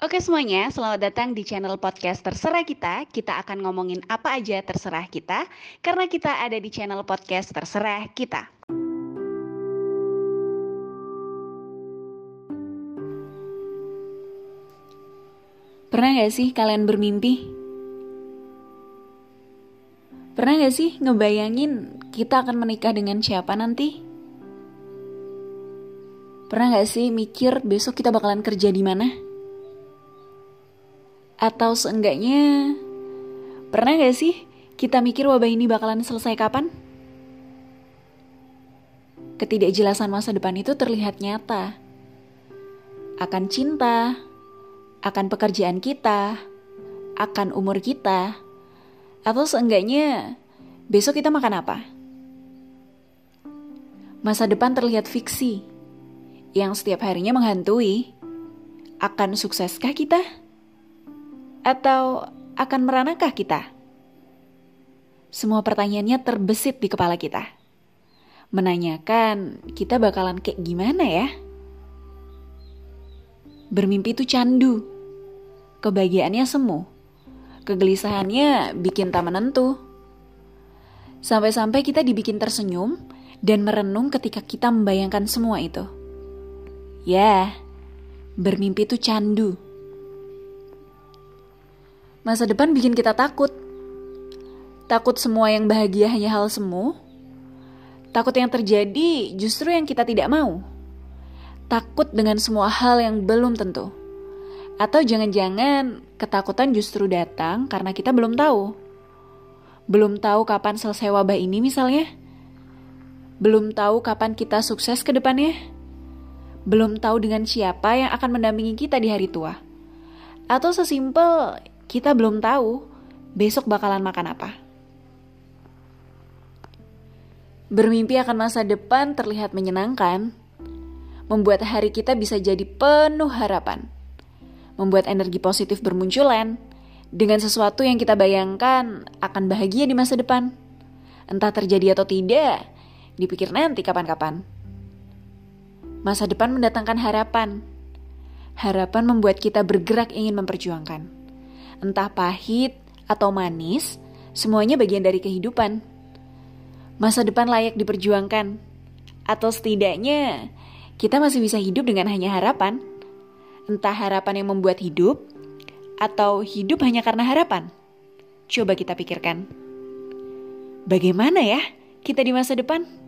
Oke semuanya, selamat datang di channel podcast Terserah Kita. Kita akan ngomongin apa aja terserah kita, karena kita ada di channel podcast Terserah Kita. Pernah gak sih kalian bermimpi? Pernah gak sih ngebayangin kita akan menikah dengan siapa nanti? Pernah gak sih mikir besok kita bakalan kerja di mana? Atau seenggaknya, pernah gak sih kita mikir wabah ini bakalan selesai kapan? Ketidakjelasan masa depan itu terlihat nyata. Akan cinta, akan pekerjaan kita, akan umur kita, atau seenggaknya besok kita makan apa? Masa depan terlihat fiksi, yang setiap harinya menghantui. Akan sukseskah kita? Atau akan meranakah kita? Semua pertanyaannya terbesit di kepala kita. Menanyakan kita bakalan kayak gimana ya? Bermimpi itu candu. Kebahagiaannya semu. Kegelisahannya bikin tak menentu. Sampai-sampai kita dibikin tersenyum dan merenung ketika kita membayangkan semua itu. Ya, bermimpi itu candu. Masa depan bikin kita takut. Takut semua yang bahagia hanya hal semu. Takut yang terjadi justru yang kita tidak mau. Takut dengan semua hal yang belum tentu. Atau jangan-jangan ketakutan justru datang karena kita belum tahu. Belum tahu kapan selesai wabah ini misalnya. Belum tahu kapan kita sukses ke depannya. Belum tahu dengan siapa yang akan mendampingi kita di hari tua. Atau sesimpel kita belum tahu besok bakalan makan apa. Bermimpi akan masa depan terlihat menyenangkan, membuat hari kita bisa jadi penuh harapan, membuat energi positif bermunculan dengan sesuatu yang kita bayangkan akan bahagia di masa depan. Entah terjadi atau tidak, dipikir nanti kapan-kapan. Masa depan mendatangkan harapan. Harapan membuat kita bergerak ingin memperjuangkan entah pahit atau manis, semuanya bagian dari kehidupan. Masa depan layak diperjuangkan, atau setidaknya kita masih bisa hidup dengan hanya harapan. Entah harapan yang membuat hidup, atau hidup hanya karena harapan. Coba kita pikirkan. Bagaimana ya kita di masa depan?